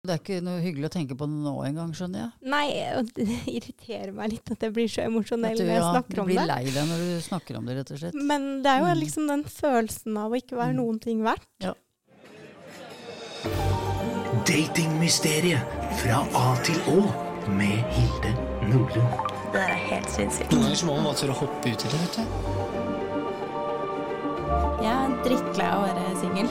Det er ikke noe hyggelig å tenke på det nå engang, skjønner jeg. Nei, og det irriterer meg litt at jeg blir så emosjonell At du, når jeg ja, snakker du om blir det. lei deg når du snakker om det, rett og slett. Men det er jo Mm. liksom den følelsen av å ikke være Mm. noen ting verdt. Datingmysteriet fra A til Å med Hilde Nordlund. Det er helt sinnssykt. Noen ganger må man bare tørre å hoppe uti det. vet du. Jeg er drittlei av å være singel.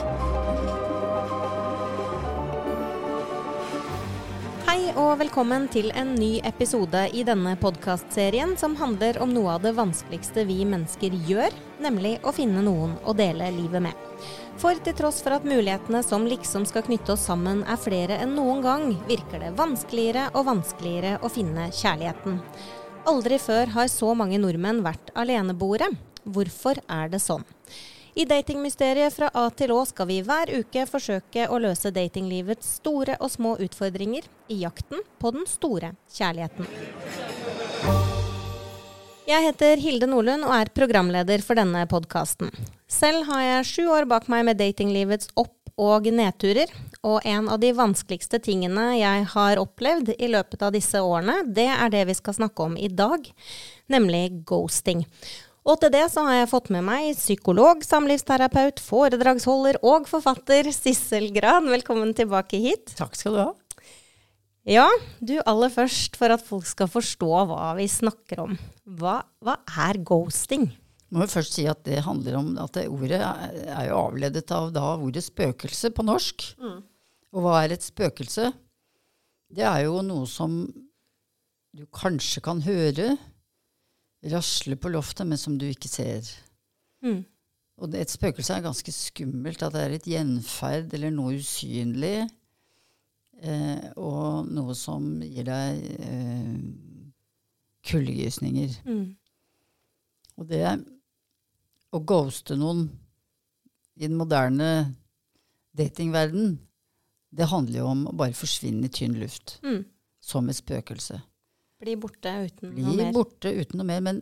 Hei og velkommen til en ny episode i denne podkastserien som handler om noe av det vanskeligste vi mennesker gjør, nemlig å finne noen å dele livet med. For til tross for at mulighetene som liksom skal knytte oss sammen er flere enn noen gang, virker det vanskeligere og vanskeligere å finne kjærligheten. Aldri før har så mange nordmenn vært aleneboere. Hvorfor er det sånn? I Datingmysteriet fra A til Å skal vi hver uke forsøke å løse datinglivets store og små utfordringer i jakten på den store kjærligheten. Jeg heter Hilde Nordlund og er programleder for denne podkasten. Selv har jeg sju år bak meg med datinglivets opp- og nedturer, og en av de vanskeligste tingene jeg har opplevd i løpet av disse årene, det er det vi skal snakke om i dag, nemlig ghosting. Og til det så har jeg fått med meg psykolog, samlivsterapeut, foredragsholder og forfatter Sissel Gran. Velkommen tilbake hit. Takk skal du ha. Ja, du aller først, for at folk skal forstå hva vi snakker om. Hva, hva er ghosting? Må jo først si at det handler om at det ordet er, jo avledet av da ordet spøkelse på norsk. Og hva er et spøkelse? Det er jo noe som du kanskje kan høre rasle på loftet, men som du ikke ser. Mm. Og det, et spøkelse er ganske skummelt. At det er et gjenferd eller noe usynlig. Eh, og noe som gir deg eh, kuldegysninger. Mm. Og det å ghoste noen i den moderne datingverden, det handler jo om å bare forsvinne i tynn luft. Mm. Som et spøkelse. Bli borte uten Bli noe mer. Bli borte uten noe mer. Men,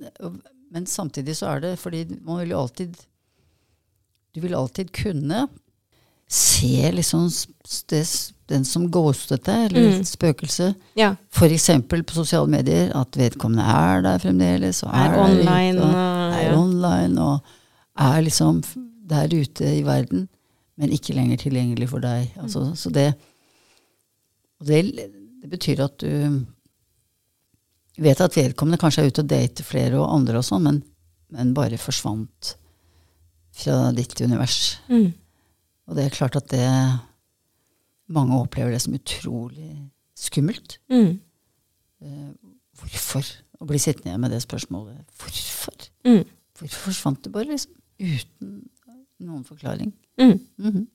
men samtidig så er det fordi man vil jo alltid Du vil alltid kunne se liksom det, den som ghostet deg, eller Mm. spøkelse, Ja, f.eks. på sosiale medier, at vedkommende er der fremdeles. Og er der online ute, og er ja. online og er liksom der ute i verden, men ikke lenger tilgjengelig for deg. Mm. Altså, Så det, det, det betyr at du vet at vedkommende kanskje er ute og dater flere og andre og sånn, men, men bare forsvant fra ditt univers. Mm. Og det er klart at det mange opplever det som utrolig skummelt. Mm. Eh, hvorfor? Å bli sittende igjen med det spørsmålet. Hvorfor? Mm. Hvorfor forsvant du bare liksom uten noen forklaring? Mm. Mhm.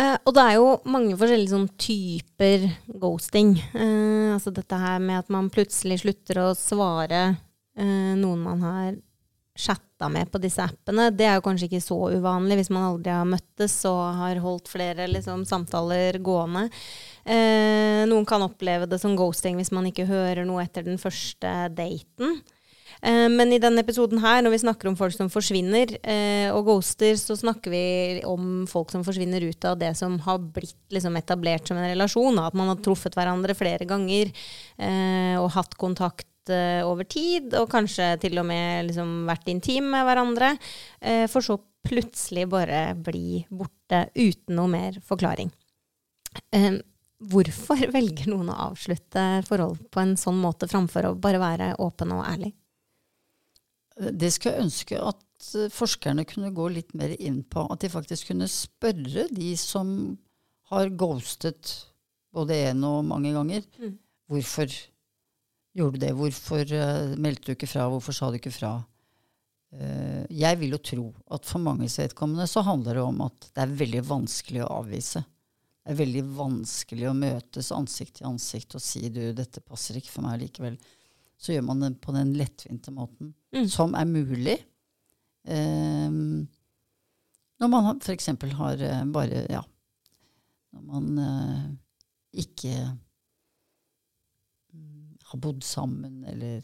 Eh, og det er jo mange forskjellige sånn typer ghosting. Uh, altså dette her med at man plutselig slutter å svare uh, noen man har chatta med på disse appene. Det er jo kanskje ikke så uvanlig hvis man aldri har møttes og har holdt flere liksom, samtaler gående. Noen kan oppleve det som ghosting hvis man ikke hører noe etter den første daten. Eh, Men i denne episoden her, når vi snakker om folk som forsvinner eh, og ghoster, så snakker vi om folk som forsvinner ut av det som har blitt liksom, etablert som en relasjon. At man har truffet hverandre flere ganger eh, og hatt kontakt over tid, og kanskje til og med liksom, vært intim med hverandre. For så plutselig bare bli borte uten noe mer forklaring. Hvorfor velger noen å avslutte forhold på en sånn måte framfor å bare være åpen og ærlig? Det skulle jeg ønske at eh, forskerne kunne gå litt mer inn på. At de faktisk kunne spørre de som har ghostet både én og mange ganger. Mm. Hvorfor gjorde du det? Hvorfor eh, meldte du ikke fra? Hvorfor sa du ikke fra? Eh, jeg vil jo tro at for manges vedkommende så handler det om at det er veldig vanskelig å avvise. Det er veldig vanskelig å møtes ansikt til ansikt og si du, dette passer ikke for meg likevel. Så gjør man det på den lettvinte måten Mm. som er mulig. Ehm, når man f.eks. har eh, bare Ja. Når man eh, ikke mm, har bodd sammen, eller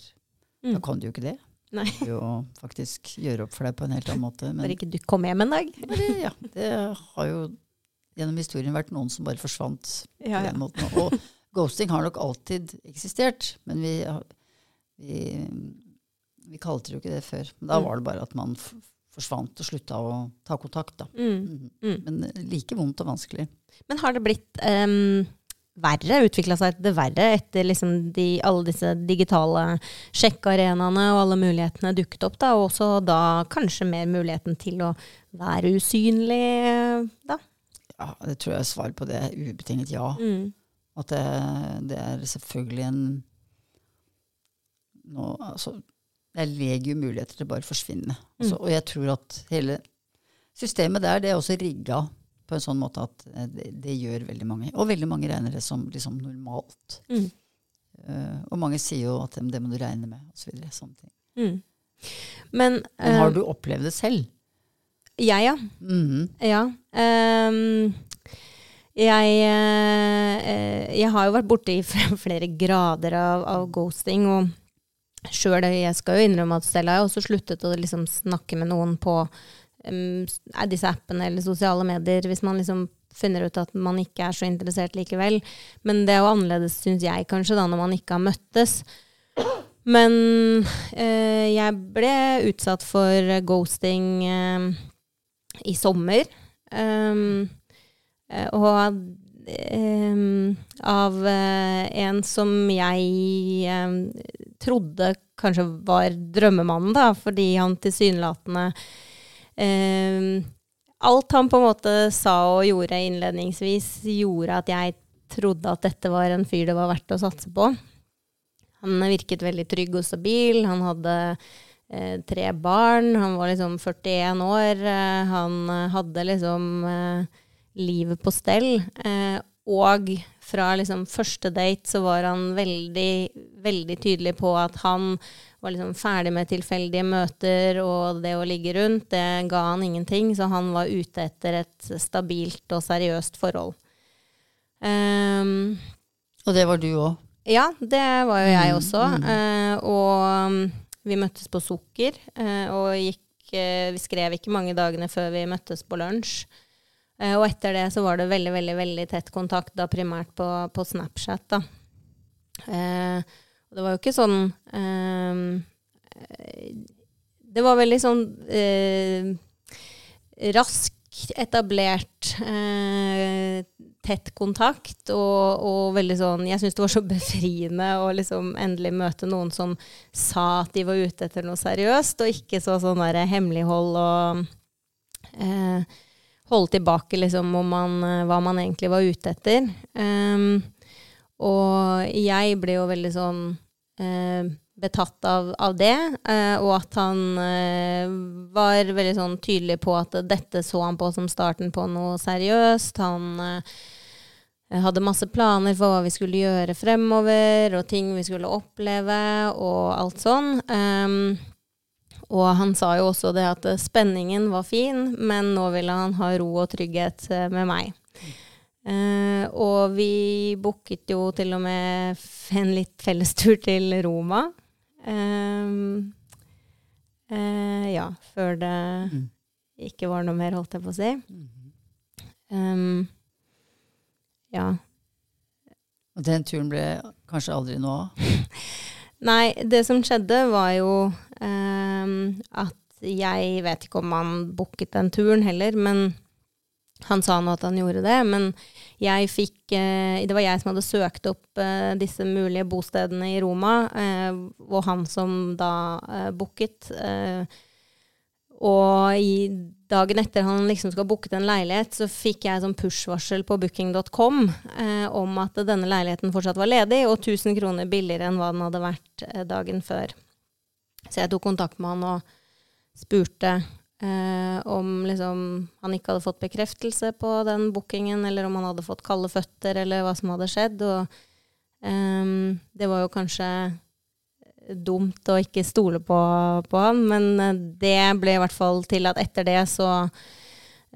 Da Mm. kan du jo ikke det. Nei. Du jo faktisk gjøre opp for deg på en helt annen måte. Men Bare ikke du kom hjem en dag. bare, ja, det har jo gjennom historien vært noen som bare forsvant Ja, på den måten. Og ghosting har nok alltid eksistert, men vi, vi, vi kalte det jo ikke det før. Men da Mm. var det bare at man forsvant og slutta å ta kontakt. Da. Mm. Mhm. Mm. Men eh, like vondt og vanskelig. Men har det blitt um, verre, utvikla seg det verre etter liksom de, alle disse digitale sjekkearenaene og alle mulighetene dukket opp, da, og også da kanskje mer muligheten til å være usynlig, da? Ja, det tror jeg svaret på det er ubetinget ja. Mm. At det, det er selvfølgelig en nå, altså, Det er legio muligheter til bare å forsvinne. Altså, Og jeg tror at hele systemet der det er også rigga på en sånn måte at eh, det, det gjør veldig mange. Og veldig mange regner det som liksom normalt. Mm. Uh, og mange sier jo at det, må du regne med, osv. Så videre, sånne ting. Mm. Men, Men har eh, du opplevd det selv? Jeg, ja. Mhm. Ja. Um, jeg, jeg har jo vært borti flere grader av, av ghosting, og sjøl jeg skal jo innrømme at selv har jeg også sluttet å liksom snakke med noen på um, disse appene eller sosiale medier, hvis man liksom finner ut at man ikke er så interessert likevel. Men det er jo annerledes, syns jeg kanskje, da, når man ikke har møttes. Men eh, jeg ble utsatt for ghosting eh, i sommer. Um, og um, av eh, en som jeg trodde kanskje var drømmemannen, da, fordi han tilsynelatende eh, Alt han på en måte sa og gjorde innledningsvis, gjorde at jeg trodde at dette var en fyr det var verdt å satse på. Han virket veldig trygg og stabil. Han hadde eh, tre barn. Han var liksom 41 år. Eh, han eh, hadde liksom eh, livet på stell. Og fra liksom første date så var han veldig, veldig tydelig på at han var liksom ferdig med tilfeldige møter, og det å ligge rundt, det ga han ingenting. Så han var ute etter et stabilt og seriøst forhold. Um, Og det var du òg. ja, det var jo jeg Mm, også. mm. Uh, og um, vi møttes på Sukker, uh, og gikk, uh, vi skrev ikke mange dagene før vi møttes på lunsj. Eh, og etter det så var det veldig, veldig veldig tett kontakt, da primært på, på Snapchat. da. Eh, det var jo ikke sånn eh, eh, Det var veldig sånn eh, rask etablert eh, tett kontakt, og, og veldig sånn Jeg syns det var så befriende å liksom endelig møte noen som sa at de var ute etter noe seriøst, og ikke så sånn der hemmelighold og eh, holde tilbake liksom om man, eh, hva man egentlig var ute etter. Um, og jeg ble jo veldig sånn uh, betatt av, av det, uh, og at han uh, var veldig sånn tydelig på at dette så han på som starten på noe seriøst. Han hadde masse planer for hva vi skulle gjøre fremover, og ting vi skulle oppleve, og alt sånn. Um, og han sa jo også det at eh, spenningen var fin, men nå ville han ha ro og trygghet eh, med meg. Uh, og vi booket jo til og med en litt fellestur til Roma. Uh, uh, ja, før det Mm. ikke var noe mer, holdt jeg på å si. Um, ja. Og den turen ble kanskje aldri noe av. Nei, det som skjedde var jo at jeg vet ikke om han booket den turen heller, men han sa nå at han gjorde det. Men jeg fikk eh, Det var jeg som hadde søkt opp eh, disse mulige bostedene i Roma, eh, og han som da booket. Og i dagen etter han liksom skulle ha booket en leilighet, så fikk jeg sånn push-varsel på booking.com om at denne leiligheten fortsatt var ledig, og 1000 kroner billigere enn hva den hadde vært dagen før. Så jeg tok kontakt med han og spurte eh, om liksom, han ikke hadde fått bekreftelse på den bookingen, eller om han hadde fått kalde føtter, eller hva som hadde skjedd. Og eh, det var jo kanskje dumt å ikke stole på, på han, men eh, det ble i hvert fall til at etter det så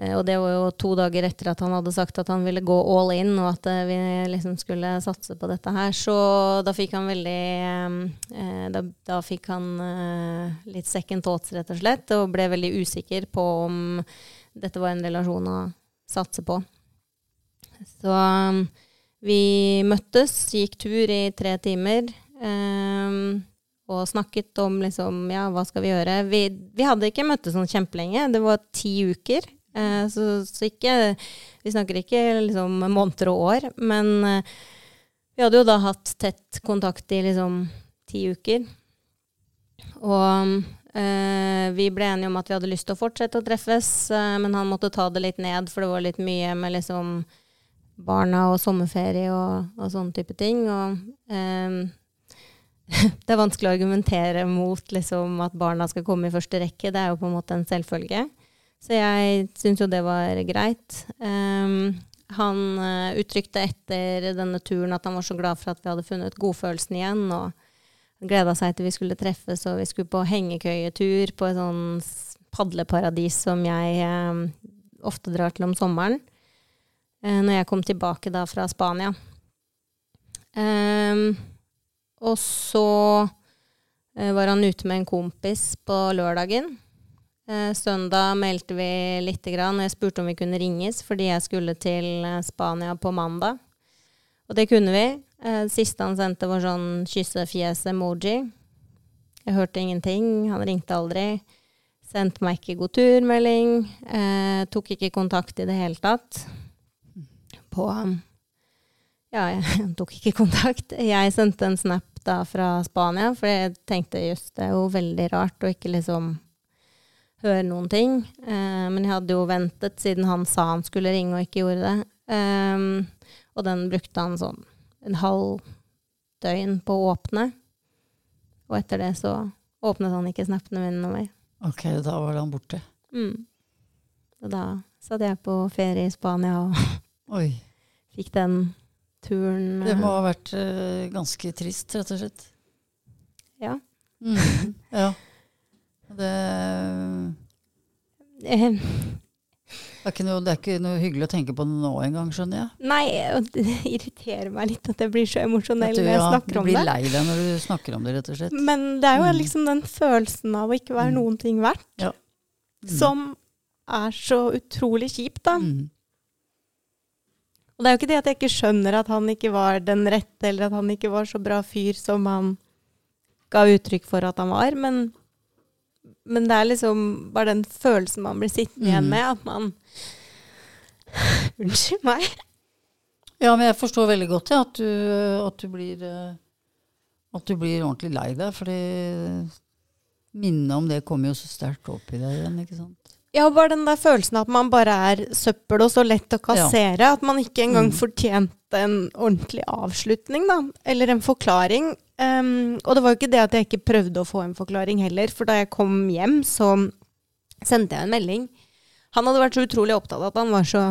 Og det var jo to dager etter at han hadde sagt at han ville gå all in, og at eh, vi liksom skulle satse på dette her. Så da fikk han veldig eh, da, da fikk han eh, litt second thoughts, rett og slett, og ble veldig usikker på om dette var en relasjon å satse på. Så vi møttes, gikk tur i tre timer. Og snakket om liksom, ja, hva skal vi gjøre. Vi, vi hadde ikke møttes sånn kjempelenge. Det var ti uker. Eh, så, så, ikke Vi snakker ikke liksom måneder og år. Men eh, vi hadde jo da hatt tett kontakt i liksom ti uker. Og eh, vi ble enige om at vi hadde lyst til å fortsette å treffes, eh, men han måtte ta det litt ned, for det var litt mye med liksom barna og sommerferie og, og sånne type ting. Og eh, det er vanskelig å argumentere mot liksom, at barna skal komme i første rekke. Det er jo på en måte en selvfølge. Så jeg syns jo det var greit. Um, han uh, uttrykte etter denne turen at han var så glad for at vi hadde funnet godfølelsen igjen, og gleda seg til vi skulle treffes, og vi skulle på hengekøyetur på et sånn padleparadis som jeg um, ofte drar til om sommeren, uh, når jeg kom tilbake da fra Spania. Um, og så var han ute med en kompis på lørdagen. Eh, søndag meldte vi lite grann. Jeg spurte om vi kunne ringes fordi jeg skulle til eh, Spania på mandag. Og det kunne vi. Eh, siste han sendte, var sånn kyssefjes-emoji. Jeg hørte ingenting. Han ringte aldri. Sendte meg ikke god tur-melding. Eh, tok ikke kontakt i det hele tatt. På Ja, jeg tok ikke kontakt. Jeg sendte en snap da fra Spania, for jeg tenkte just det er jo veldig rart å ikke liksom høre noen ting. Eh, men jeg hadde jo ventet siden han sa han skulle ringe og ikke gjorde det. Eh, og den brukte han sånn en halv døgn på å åpne. Og etter det så åpnet han ikke snappene mine noe mer. Ok, da var han borte. Mm. Og da satt jeg på ferie i Spania og fikk den turen Det må eh, ha vært uh, ganske trist, rett og slett. Ja. Mm, ja. Det, Eh, det, er ikke noe, det er ikke noe hyggelig å tenke på nå engang, skjønner jeg. Nei, og det irriterer meg litt at jeg blir så emosjonell du, når jeg snakker du om blir det. lei deg når du snakker om det, rett og slett. Men det er jo Mm. liksom den følelsen av å ikke være Mm. noen ting verdt, Ja. Mm. som er så utrolig kjipt, da. Mm. Og det er jo ikke det at jeg ikke skjønner at han ikke var den rette, eller at han ikke var så bra fyr som han ga uttrykk for at han var, men, men det er liksom bare den følelsen man blir sittende igjen Mm. med, at man Unnskyld meg. Ja, men jeg forstår veldig godt ja, at, du, at, du blir, eh, at du blir ordentlig lei deg, fordi minnet om det kommer jo så sterkt opp i deg igjen, ikke sant. Ja, bare den der følelsen at man bare er søppel og så lett å kassere. At man ikke engang Mm. fortjente en ordentlig avslutning, da. Eller en forklaring. Um, og det var jo ikke det at jeg ikke prøvde å få en forklaring heller, for da jeg kom hjem, så sendte jeg en melding. Han hadde vært så utrolig opptatt av at han var så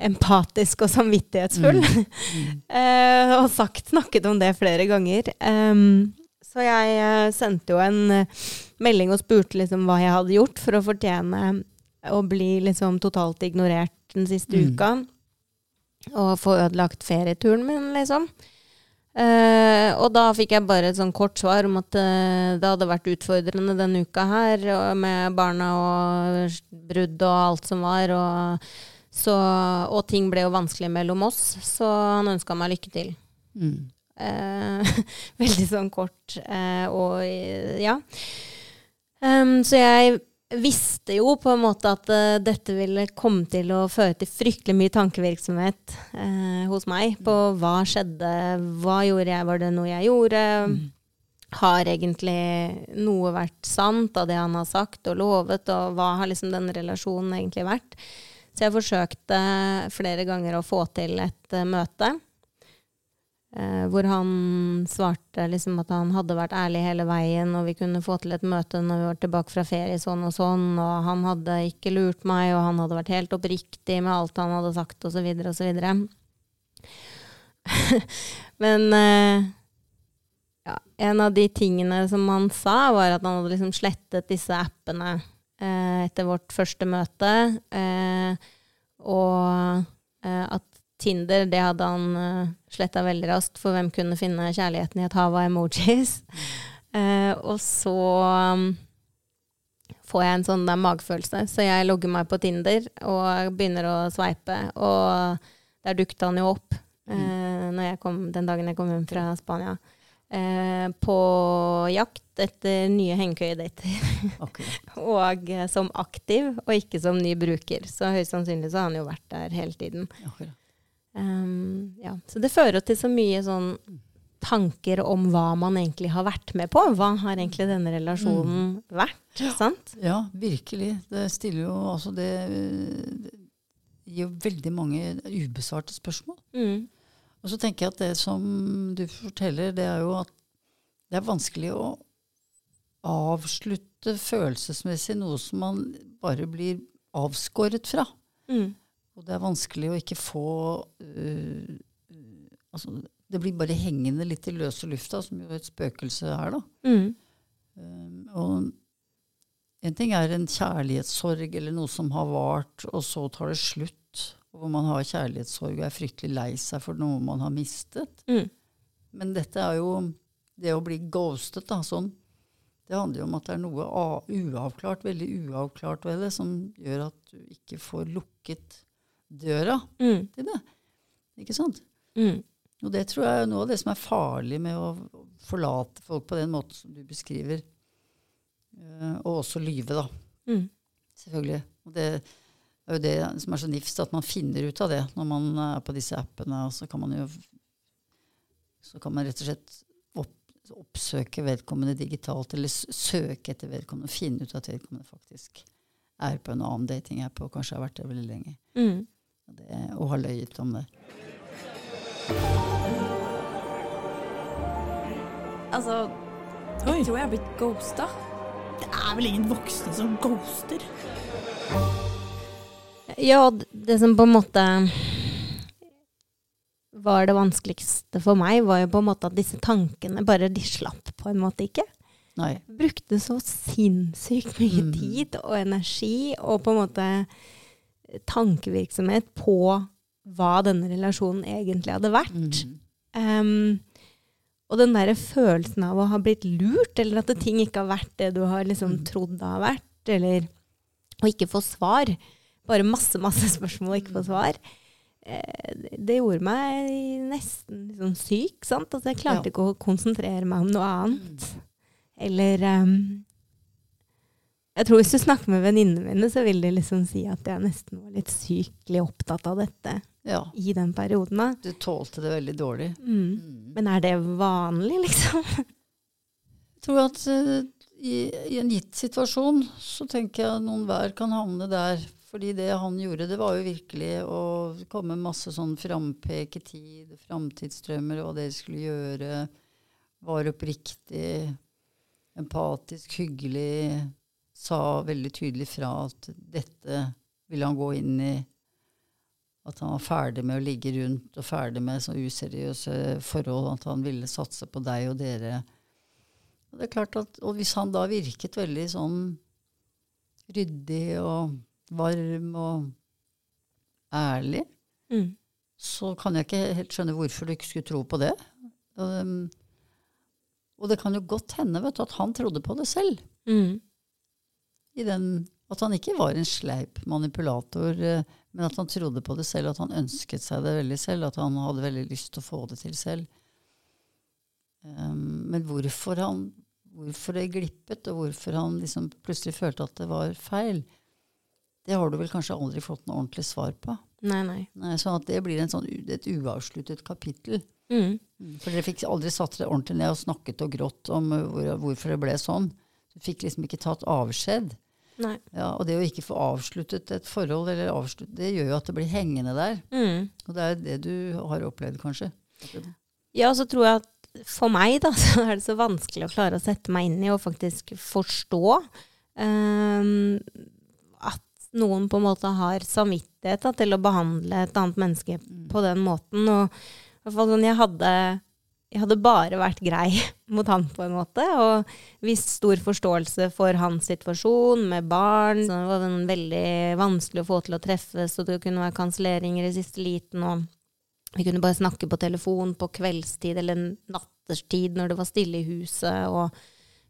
empatisk og samvittighetsfull. Eh, og sagt, snakket om det flere ganger. Um, så jeg eh, sendte jo en eh, melding og spurte liksom hva jeg hadde gjort for å fortjene å bli liksom totalt ignorert den siste Mm. uka. Og få ødelagt ferieturen min, liksom. Uh, og da fikk jeg bare et sånn kort svar om at uh, det hadde vært utfordrende denne uka her, med barna og brudd og alt som var. Og, så, og ting ble jo vanskelig mellom oss, så han ønska meg lykke til. Mm. Eh, veldig sånn kort eh, og eh, ja. Um, så jeg visste jo på en måte at uh, dette ville komme til å føre til fryktelig mye tankevirksomhet uh, hos meg på hva skjedde, hva gjorde jeg, var det noe jeg gjorde? Har egentlig noe vært sant av det han har sagt og lovet, og hva har liksom denne relasjonen egentlig vært? Så jeg forsøkte flere ganger å få til et uh, møte. Eh, hvor han svarte liksom at han hadde vært ærlig hele veien, og vi kunne få til et møte når vi var tilbake fra ferie sånn og sånn, og han hadde ikke lurt meg, og han hadde vært helt oppriktig med alt han hadde sagt, osv., osv. Men eh, ja, en av de tingene som han sa, var at han hadde liksom slettet disse appene eh, etter vårt første møte, eh, og eh, at Tinder, det hadde han uh, sletta veldig raskt, for hvem kunne finne kjærligheten i et hav av emojis? Uh, og så um, får jeg en sånn der magefølelse, så jeg logger meg på Tinder og begynner å sveipe. Og Der dukket han jo opp uh, når jeg kom, den dagen jeg kom hjem fra Spania. Eh, på jakt etter nye hengekøyedater. Akkurat. og eh, som aktiv, og ikke som ny bruker. Så høyst sannsynlig så har han jo vært der hele tiden. akkurat. Um, ja. Så det fører til så mye sånn tanker om hva man egentlig har vært med på. Hva har egentlig denne relasjonen vært? Sant? Ja, virkelig. Det stiller jo altså det, det gir jo veldig mange ubesvarte spørsmål. Mm. Og så tenker jeg at det som du forteller, det er jo at det er vanskelig å avslutte følelsesmessig noe som man bare blir avskåret fra. Mm. Og det er vanskelig å ikke få øh, altså, Det blir bare hengende litt i løse lufta, som jo et spøkelse er, da. Mm. Um, og en ting er en kjærlighetssorg eller noe som har vart, og så tar det slutt. Hvor man har kjærlighetssorg og er fryktelig lei seg for noe man har mistet. Mm. Men dette er jo det å bli ghostet, da, sånn. Det handler jo om at det er noe uavklart, veldig uavklart ved det, som gjør at du ikke får lukket døra Mm. til det. Ikke sant? Mm. Og det tror jeg er noe av det som er farlig med å forlate folk på den måten som du beskriver. Uh, og også lyve, da. Mm. Selvfølgelig. Og det er jo det som er så nifst, at man finner ut av det når man er på disse appene. Og så kan man jo så kan man rett og slett opp, oppsøke vedkommende digitalt, eller søke etter vedkommende og finne ut at vedkommende faktisk er på en annen datingapp og kanskje har vært der veldig lenge. Mm. Det, og har løyet om det. Altså, Oi. jeg tror jeg har blitt ghosta. Det er vel ingen voksne som ghoster? Ja, det som på en måte var det vanskeligste for meg, var jo på en måte at disse tankene bare de slapp på en måte ikke. Nei. Brukte så sinnssykt mye Mm. tid og energi og på en måte tankevirksomhet på hva denne relasjonen egentlig hadde vært. Mm. Um, og den der følelsen av å ha blitt lurt, eller at ting ikke har vært det du har liksom Mm. trodd det har vært, eller å ikke få svar. Bare masse, masse spørsmål og ikke få svar. Eh, det- gjorde meg nesten liksom syk. sant? Altså, jeg klarte Ja. ikke å konsentrere meg om noe annet. Eller em, Jeg tror hvis du snakker med venninnene mine, så vil de liksom si at jeg nesten var litt sykelig opptatt av dette Ja. i den perioden. da. Du tålte det veldig dårlig. Mm. Mm. Men er det vanlig, liksom? Jeg tror at uh, i, i en gitt situasjon så tenker jeg noen hver kan havne der. Fordi det han gjorde, det var jo virkelig å komme masse sånn frampeketid, framtidsdrømmer hva dere skulle gjøre. Var oppriktig, empatisk, hyggelig. Sa veldig tydelig fra at dette ville han gå inn i. At han var ferdig med å ligge rundt og ferdig med så useriøse forhold. At han ville satse på deg og dere. Og det er klart at, og hvis han da virket veldig sånn ryddig og varm og ærlig, Mm. så kan jeg ikke helt skjønne hvorfor du ikke skulle tro på det. Um, og det kan jo godt hende vet du, at han trodde på det selv. Mm. I den, at han ikke var en sleip manipulator, eh, men at han trodde på det selv, at han ønsket seg det veldig selv, at han hadde veldig lyst til å få det til selv. Um, men hvorfor han hvorfor det glippet, og hvorfor han liksom plutselig følte at det var feil, det har du vel kanskje aldri fått noe ordentlig svar på. Nei, nei. Nei, sånn at det blir en sånn, et uavsluttet kapittel. Mm. For dere fikk aldri satt dere ordentlig ned og snakket og grått om uh, hvor, hvorfor det ble sånn. Du fikk liksom ikke tatt avskjed. Ja, og det å ikke få avsluttet et forhold, eller avslutt, det gjør jo at det blir hengende der. Mm. Og det er det du har opplevd, kanskje. Ja, så tror jeg at for meg da, så er det så vanskelig å klare å sette meg inn i og faktisk forstå um, at noen på en måte har samvittighet da, til å behandle et annet menneske på den måten. Og i hvert fall sånn, jeg hadde, jeg hadde bare vært grei mot han på en måte, og vist stor forståelse for hans situasjon med barn. Så det var veldig vanskelig å få til å treffes, og det kunne være kanselleringer i siste liten. og vi kunne bare snakke på telefon på kveldstid eller natterstid når det var stille i huset. Og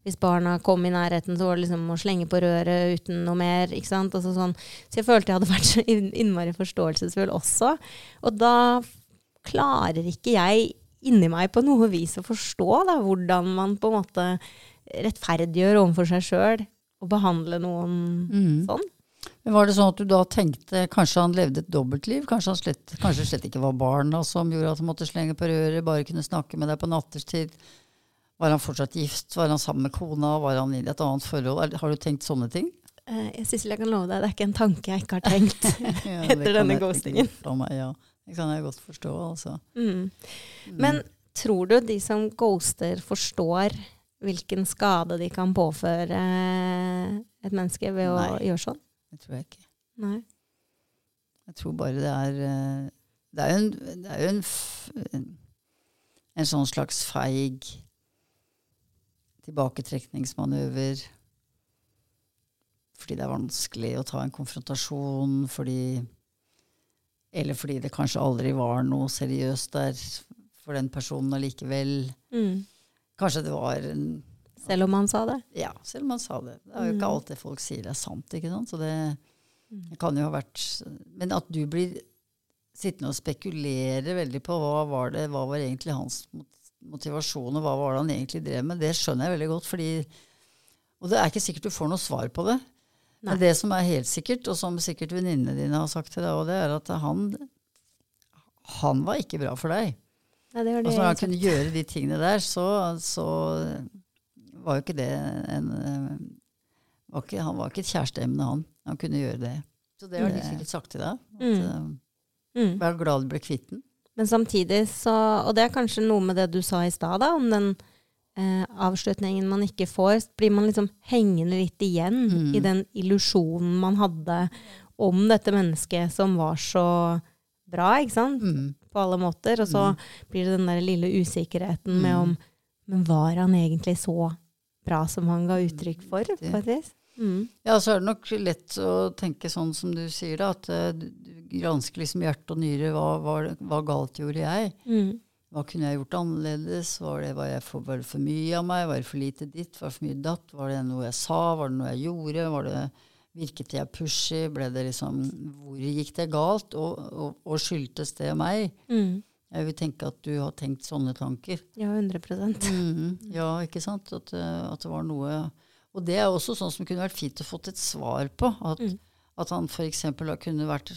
hvis barna kom i nærheten, så var det liksom å slenge på røret uten noe mer. ikke sant? Altså sånn. Så jeg følte jeg hadde vært så innmari forståelsesfull også. Og da klarer ikke jeg inni meg på noe vis å forstå da, hvordan man på en måte rettferdiggjør overfor seg sjøl å behandle noen mm. sånn. Men Var det sånn at du da tenkte kanskje han levde et dobbeltliv? Kanskje han slett, kanskje slett ikke var barna som gjorde at han måtte slenge på røret, bare kunne snakke med deg på natterstid? Var han fortsatt gift? Var han sammen med kona? Var han i et annet forhold? Har du tenkt sånne ting? Eh, jeg Sissel, jeg kan love deg, det er ikke en tanke jeg ikke har tenkt. Ja, Etter denne ghostingen. Meg, ja. Det kan jeg godt forstå, altså. Mm. Men tror du de som ghoster, forstår hvilken skade de kan påføre et menneske ved å Nei. gjøre sånn? Det tror jeg ikke. Nei. Jeg tror bare det er eh, Det er jo en, det er jo en, en, en sånn slags feig tilbaketrekningsmanøver. Fordi det er vanskelig å ta en konfrontasjon, fordi Eller fordi det kanskje aldri var noe seriøst der for den personen allikevel. Mm. Kanskje det var en Selv om han sa det? Ja, selv om han sa det. Det er jo Mm. ikke alt det folk sier er sant, ikke sant. Så det, det kan jo ha vært Men at du blir sittende og spekulere veldig på hva var det, hva var egentlig hans motivasjon, og hva var det han egentlig drev med, det skjønner jeg veldig godt. fordi Og det er ikke sikkert du får noe svar på det. Nei. Det som er helt sikkert, og som sikkert venninnene dine har sagt til deg, òg, det er at han han var ikke bra for deg. Nei, det det Altså når han kunne gjøre de tingene der, så, så var jo ikke det en eh, var ikke, Han var ikke et kjæresteemne, han. Han kunne gjøre det. Så det har de Mm. sikkert sagt til deg. At, Mm. Mm. eh, Vær glad du ble kvitt den. Men samtidig så Og det er kanskje noe med det du sa i stad, om den eh, avslutningen man ikke får. Blir man liksom hengende litt igjen Mm. i den illusjonen man hadde om dette mennesket som var så bra, ikke sant? Mm. På alle måter. Og så blir det den der lille usikkerheten med om Men var han egentlig så bra som han ga uttrykk for, på et vis? Mm. Ja, så er det nok lett å tenke sånn som du sier, da. At eh, du gransker liksom hjerte og nyre. Hva, hva, hva galt gjorde jeg? Mm. Hva kunne jeg gjort annerledes? Var det, var, jeg for, var det for mye av meg? Var det for lite ditt? Var det for mye datt? Var det noe jeg sa? Var det noe jeg gjorde? Var det, virket jeg pushy? Liksom, hvor gikk det galt? Og, og, og skyldtes det meg? Mm. Jeg vil tenke at du har tenkt sånne tanker. Ja, 100 Mhm. Ja, ikke sant? At, eh, at det var noe Og det er også sånn som kunne vært fint å fått et svar på. At, Mm. at han f.eks. kunne vært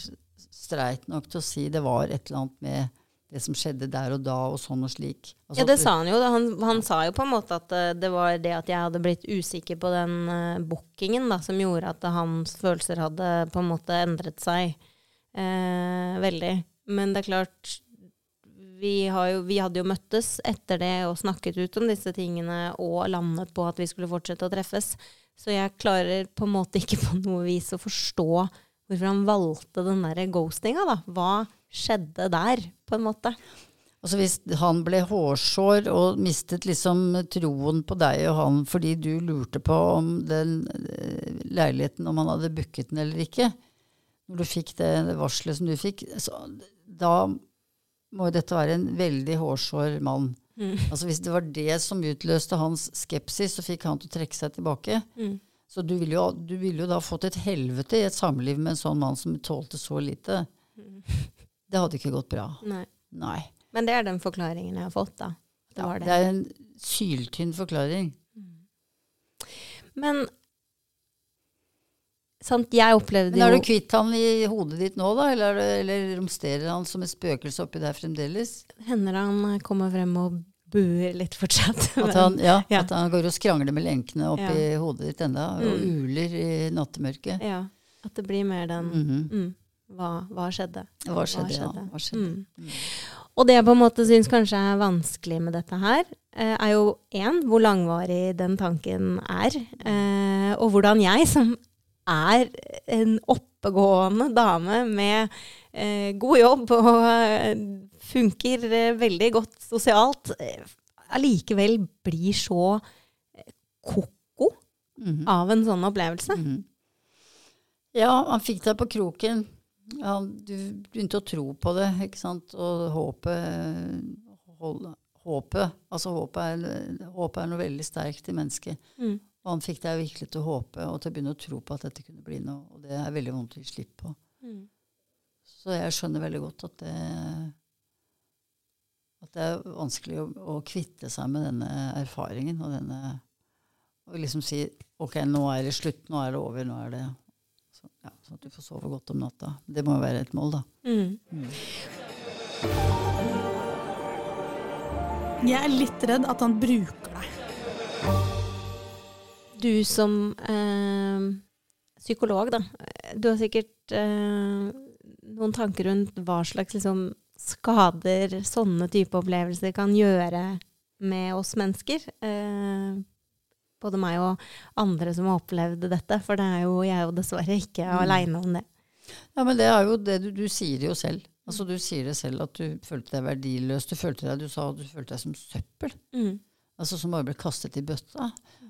streit nok til å si det var et eller annet med det som skjedde der og da, og sånn og slik. Altså Ja, det sa han jo. Han, han sa jo på en måte at eh, det var det at jeg hadde blitt usikker på den uh, bookingen da, som gjorde at hans følelser hadde på en måte endret seg eh, veldig. Men det er klart vi, har jo, vi hadde jo møttes etter det og snakket ut om disse tingene og landet på at vi skulle fortsette å treffes. Så jeg klarer på en måte ikke på noe vis å forstå hvorfor han valgte den der ghostinga. da. Hva skjedde der, på en måte? Altså Hvis han ble hårsår og mistet liksom troen på deg og han fordi du lurte på om den eh, leiligheten, om han hadde booket den eller ikke, når du fikk det varselet som du fikk, så da må dette være en veldig hårsår mann. Mm. Altså Hvis det var det som utløste hans skepsis, så fikk han til å trekke seg tilbake. Mm. Så du ville jo, du ville jo da fått et helvete i et samliv med en sånn mann som tålte så lite. Det hadde ikke gått bra. Nei. Nei. Men det er den forklaringen jeg har fått, da. Det Ja, var det. det er en syltynn forklaring. Men sant, jeg opplevde Men er jo du kvitt han i hodet ditt nå, da? Eller, er det, eller romsterer han som et spøkelse oppi der fremdeles? Hender han kommer frem og buer litt fortsatt. At han, ja, Ja. at han går og skrangler med lenkene oppi Ja. hodet ditt enda, og Mm. uler i nattemørket. ja, at det blir mer den Mhm. mm, hva, hva skjedde? Hva skjedde, ja? Hva skjedde? Mm. Og det jeg på en måte syns kanskje er vanskelig med dette her, eh, er jo én, hvor langvarig den tanken er. Eh, og hvordan jeg, som er en oppegående dame med eh, god jobb og funker veldig godt sosialt, allikevel blir så ko-ko Mhm. av en sånn opplevelse. Mhm. Ja, han fikk deg på kroken. Han, du begynte å tro på det, ikke sant? Og håpet hold, håpet. Altså håpet er, håpet er noe veldig sterkt i mennesket. Mm. Og han fikk deg virkelig til å håpe og til å begynne å tro på at dette kunne bli noe. Og det er veldig vondt å gi slipp på. Mm. Så jeg skjønner veldig godt at det, at det er vanskelig å, å kvitte seg med denne erfaringen og denne Og liksom si ok, nå er det slutt, nå er det over, nå er det så, ja, Sånn at du får sove godt om natta. Det må jo være et mål, da. Mm. Jeg er litt redd at han bruker deg. Du som eh, psykolog, da. Du har sikkert eh, noen tanker rundt hva slags liksom, skader sånne type opplevelser kan gjøre med oss mennesker. Eh, både meg og andre som har opplevd dette, for det er jo, jeg er jo dessverre ikke Mm. aleine om det. Ja, men det er jo det du, du sier jo selv. Altså Du sier det selv at du følte deg verdiløs. Du følte deg, du sa du følte deg som søppel. Mm. Altså Som bare ble kastet i bøtta.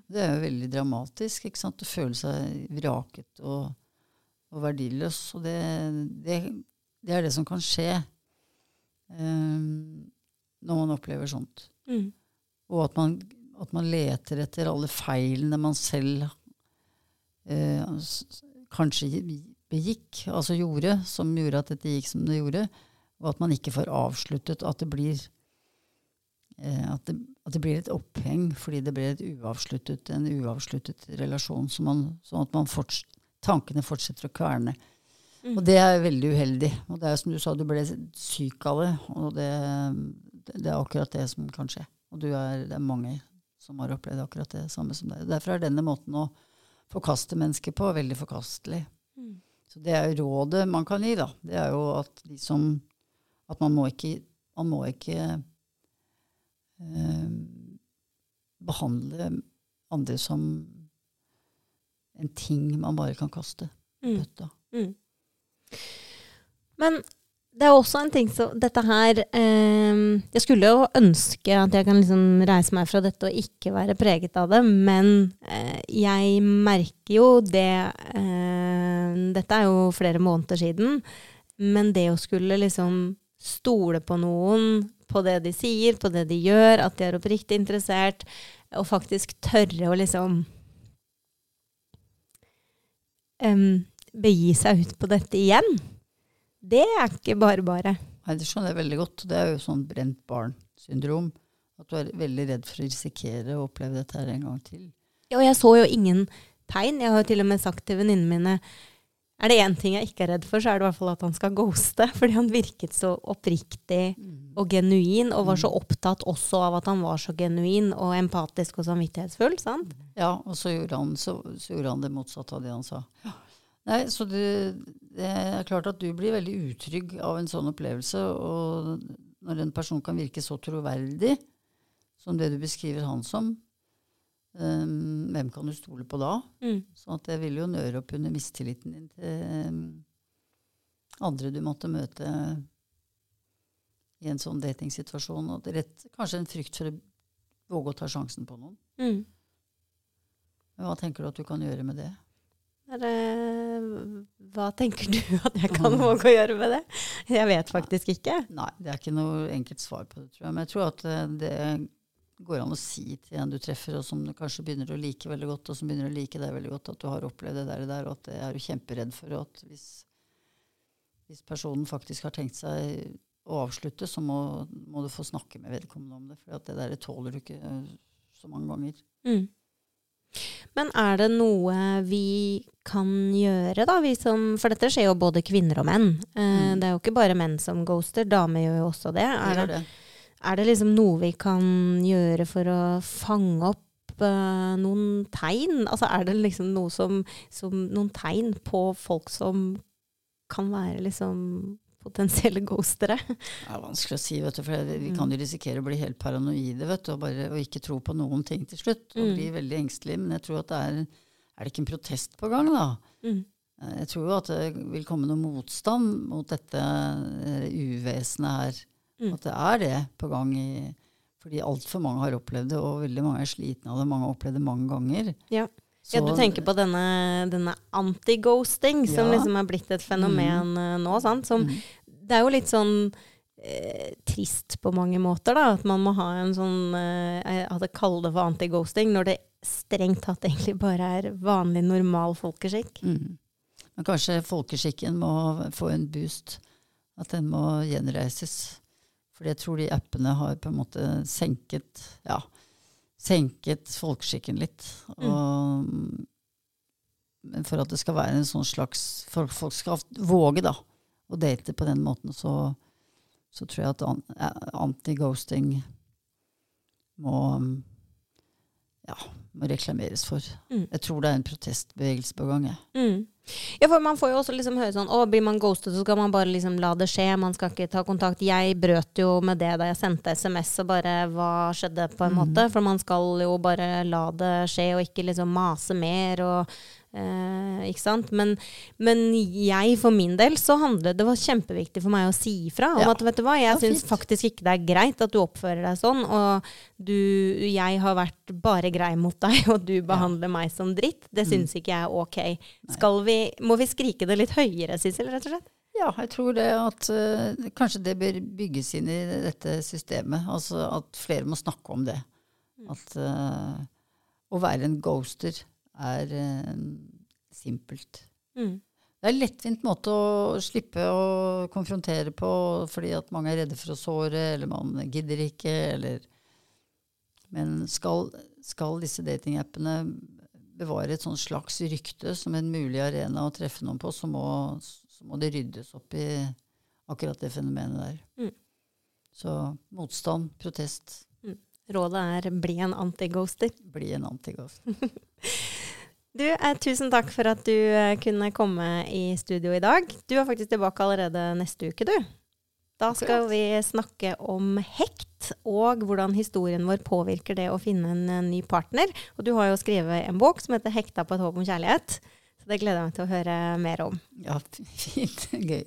Det er jo veldig dramatisk. ikke sant? Å føle seg vraket og, og verdiløs. Og det, det, det er det som kan skje um, når man opplever sånt. Mm. Og at man, at man leter etter alle feilene man selv eh, kanskje begikk, altså gjorde, som gjorde at dette gikk som det gjorde. Og at man ikke får avsluttet at det blir eh, at, det, at det blir et oppheng fordi det et uavsluttet, en uavsluttet relasjon. Så man, sånn at man forts, tankene fortsetter å kverne. Mm. Og det er veldig uheldig. Og det er som du sa, du ble syk av det. Og det, det er akkurat det som kan skje. Og du er, det er mange som har opplevd akkurat det samme som deg. Derfor er denne måten å forkaste mennesker på veldig forkastelig. Mm. Så det er jo rådet man kan gi, da. Det er jo at de som At man må ikke, man må ikke eh, behandle andre som en ting man bare kan kaste Mm. Mm. Men det er også en ting som Dette her eh, Jeg skulle jo ønske at jeg kan liksom reise meg fra dette og ikke være preget av det, men eh, jeg merker jo det eh, Dette er jo flere måneder siden, men det å skulle liksom stole på noen, på det de sier, på det de gjør, at de er oppriktig interessert, og faktisk tørre å liksom em, begi seg ut på dette igjen. Det er ikke bare bare. Nei, Det skjønner jeg veldig godt. Det er jo sånn brent barn-syndrom. At du er veldig redd for å risikere å oppleve dette her en gang til. Ja, Og jeg så jo ingen tegn. Jeg har jo til og med sagt til venninnene mine er det én ting jeg ikke er redd for, så er det i hvert fall at han skal ghoste. Fordi han virket så oppriktig og genuin, og var så opptatt også av at han var så genuin og empatisk og samvittighetsfull. sant? Ja, og så gjorde han, så, så gjorde han det motsatte av det han sa. Nei, så det, det er klart at du blir veldig utrygg av en sånn opplevelse. Og når en person kan virke så troverdig som det du beskriver han som, um, hvem kan du stole på da? Mm. Sånn at det vil jo nøre opp under mistilliten din til um, andre du måtte møte i en sånn datingsituasjon. Og rett, kanskje en frykt for å våge å ta sjansen på noen. Mm. Men hva tenker du at du kan gjøre med det? Hva tenker du at jeg kan våge å gjøre med det? Jeg vet faktisk ikke. Nei, det er ikke noe enkelt svar på det, tror jeg. Men jeg tror at eh, det går an å si til en du treffer, og som du kanskje begynner å like veldig godt, og som begynner å like deg veldig godt, at du har opplevd det der og der, og at det er du kjemperedd for. Og at hvis, hvis personen faktisk har tenkt seg å avslutte, så må, må du få snakke med vedkommende om det. For det der tåler du ikke eh, så mange ganger. Mm. Men er det noe vi kan gjøre, da? Vi som, for dette skjer jo både kvinner og menn. Eh, Mm. Det er jo ikke bare menn som ghoster, damer gjør jo også det. Det Er det, det. er det liksom noe vi kan gjøre for å fange opp eh, noen tegn? Altså er det liksom noe som, som Noen tegn på folk som kan være liksom potensielle ghostere? Det er vanskelig å si, vet du, for vi kan jo risikere å bli helt paranoide vet du, og, bare, og ikke tro på noen ting til slutt. Og Mm. bli veldig engstelig. Men jeg tror at det er Er det ikke en protest på gang, da? Mm. Eh, Jeg tror jo at det vil komme noe motstand mot dette eh, uvesenet her. Mm. At det er det på gang. I, fordi altfor mange har opplevd det, og veldig mange er slitne av det. Mange har opplevd det mange ganger. Ja. Så- ja, du tenker på denne, denne anti-ghosting, som Ja. liksom er blitt et fenomen mm. nå, sant? Som, mm. Det er jo litt sånn eh, trist på mange måter, da. At man må ha en sånn eh, Jeg hadde kalt det for anti-ghosting, når det strengt tatt egentlig bare er vanlig, normal folkeskikk. Mm. Men kanskje folkeskikken må få en boost. At den må gjenreises. For jeg tror de appene har på en måte senket ja, senket folkeskikken litt. Og, Men for at det skal være en sånn slags For folk skal våge da, å date på den måten, så, så tror jeg at anti-ghosting må ja, må reklameres for. Mm. Jeg tror det er en protestbevegelse på gang. Mm. Ja, for man får jo også liksom høre sånn Å, blir man ghostet, så skal man bare liksom la det skje. Man skal ikke ta kontakt. Jeg brøt jo med det da jeg sendte SMS og bare Hva skjedde, på en måte? For man skal jo bare la det skje, og ikke liksom mase mer og eh, Ikke sant? Men, men jeg, for min del, så handlet det var kjempeviktig for meg å si ifra om Ja. at vet du hva, jeg Ja, syns faktisk ikke det er greit at du oppfører deg sånn, og du, jeg har vært bare grei mot deg, og du behandler meg som dritt. Det syns ikke jeg er ok. Skal vi, må vi skrike det litt høyere, Sissel, rett og slett? Ja, jeg tror det at uh, kanskje det bør bygges inn i dette systemet. Altså at flere må snakke om det. At uh, å være en ghoster er eh, simpelt. Mm. Det er en lettvint måte å slippe å konfrontere på fordi at mange er redde for å såre, eller man gidder ikke, eller Men skal, skal disse datingappene bevare et slags rykte som en mulig arena å treffe noen på, så må, så må det ryddes opp i akkurat det fenomenet der. Mm. Så motstand, protest, Rådet er bli en anti-ghoster. bli en antighost. Du, eh, tusen takk for at du eh, kunne komme i studio i dag. Du er faktisk tilbake allerede neste uke, du. Da skal vi snakke om hekt, og hvordan historien vår påvirker det å finne en eh, ny partner. Og du har jo skrevet en bok som heter 'Hekta på et håp om kjærlighet'. Så det gleder jeg meg til å høre mer om. Ja, fint. Gøy.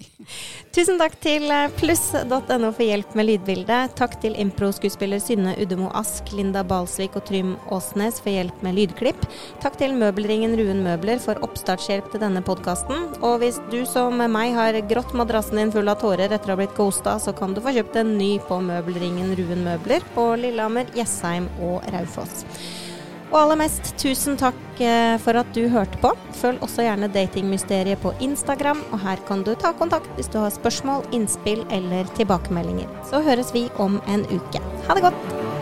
Tusen takk til eh, pluss.no for hjelp med lydbildet. Takk til impro-skuespiller Synne Uddemo Ask, Linda Balsvik og Trym Åsnes for hjelp med lydklipp. Takk til møbelringen Ruen Møbler for oppstartshjelp til denne podkasten. Og hvis du som meg har grått madrassen din full av tårer etter å ha blitt ghosta, så kan du få kjøpt en ny på møbelringen Ruen Møbler på Lillehammer, Jessheim og Raufoss. Og aller mest, tusen takk eh, for at du hørte på. Følg også gjerne Datingmysteriet på Instagram, og her kan du ta kontakt hvis du har spørsmål, innspill eller tilbakemeldinger. Så høres vi om en uke. Ha det godt!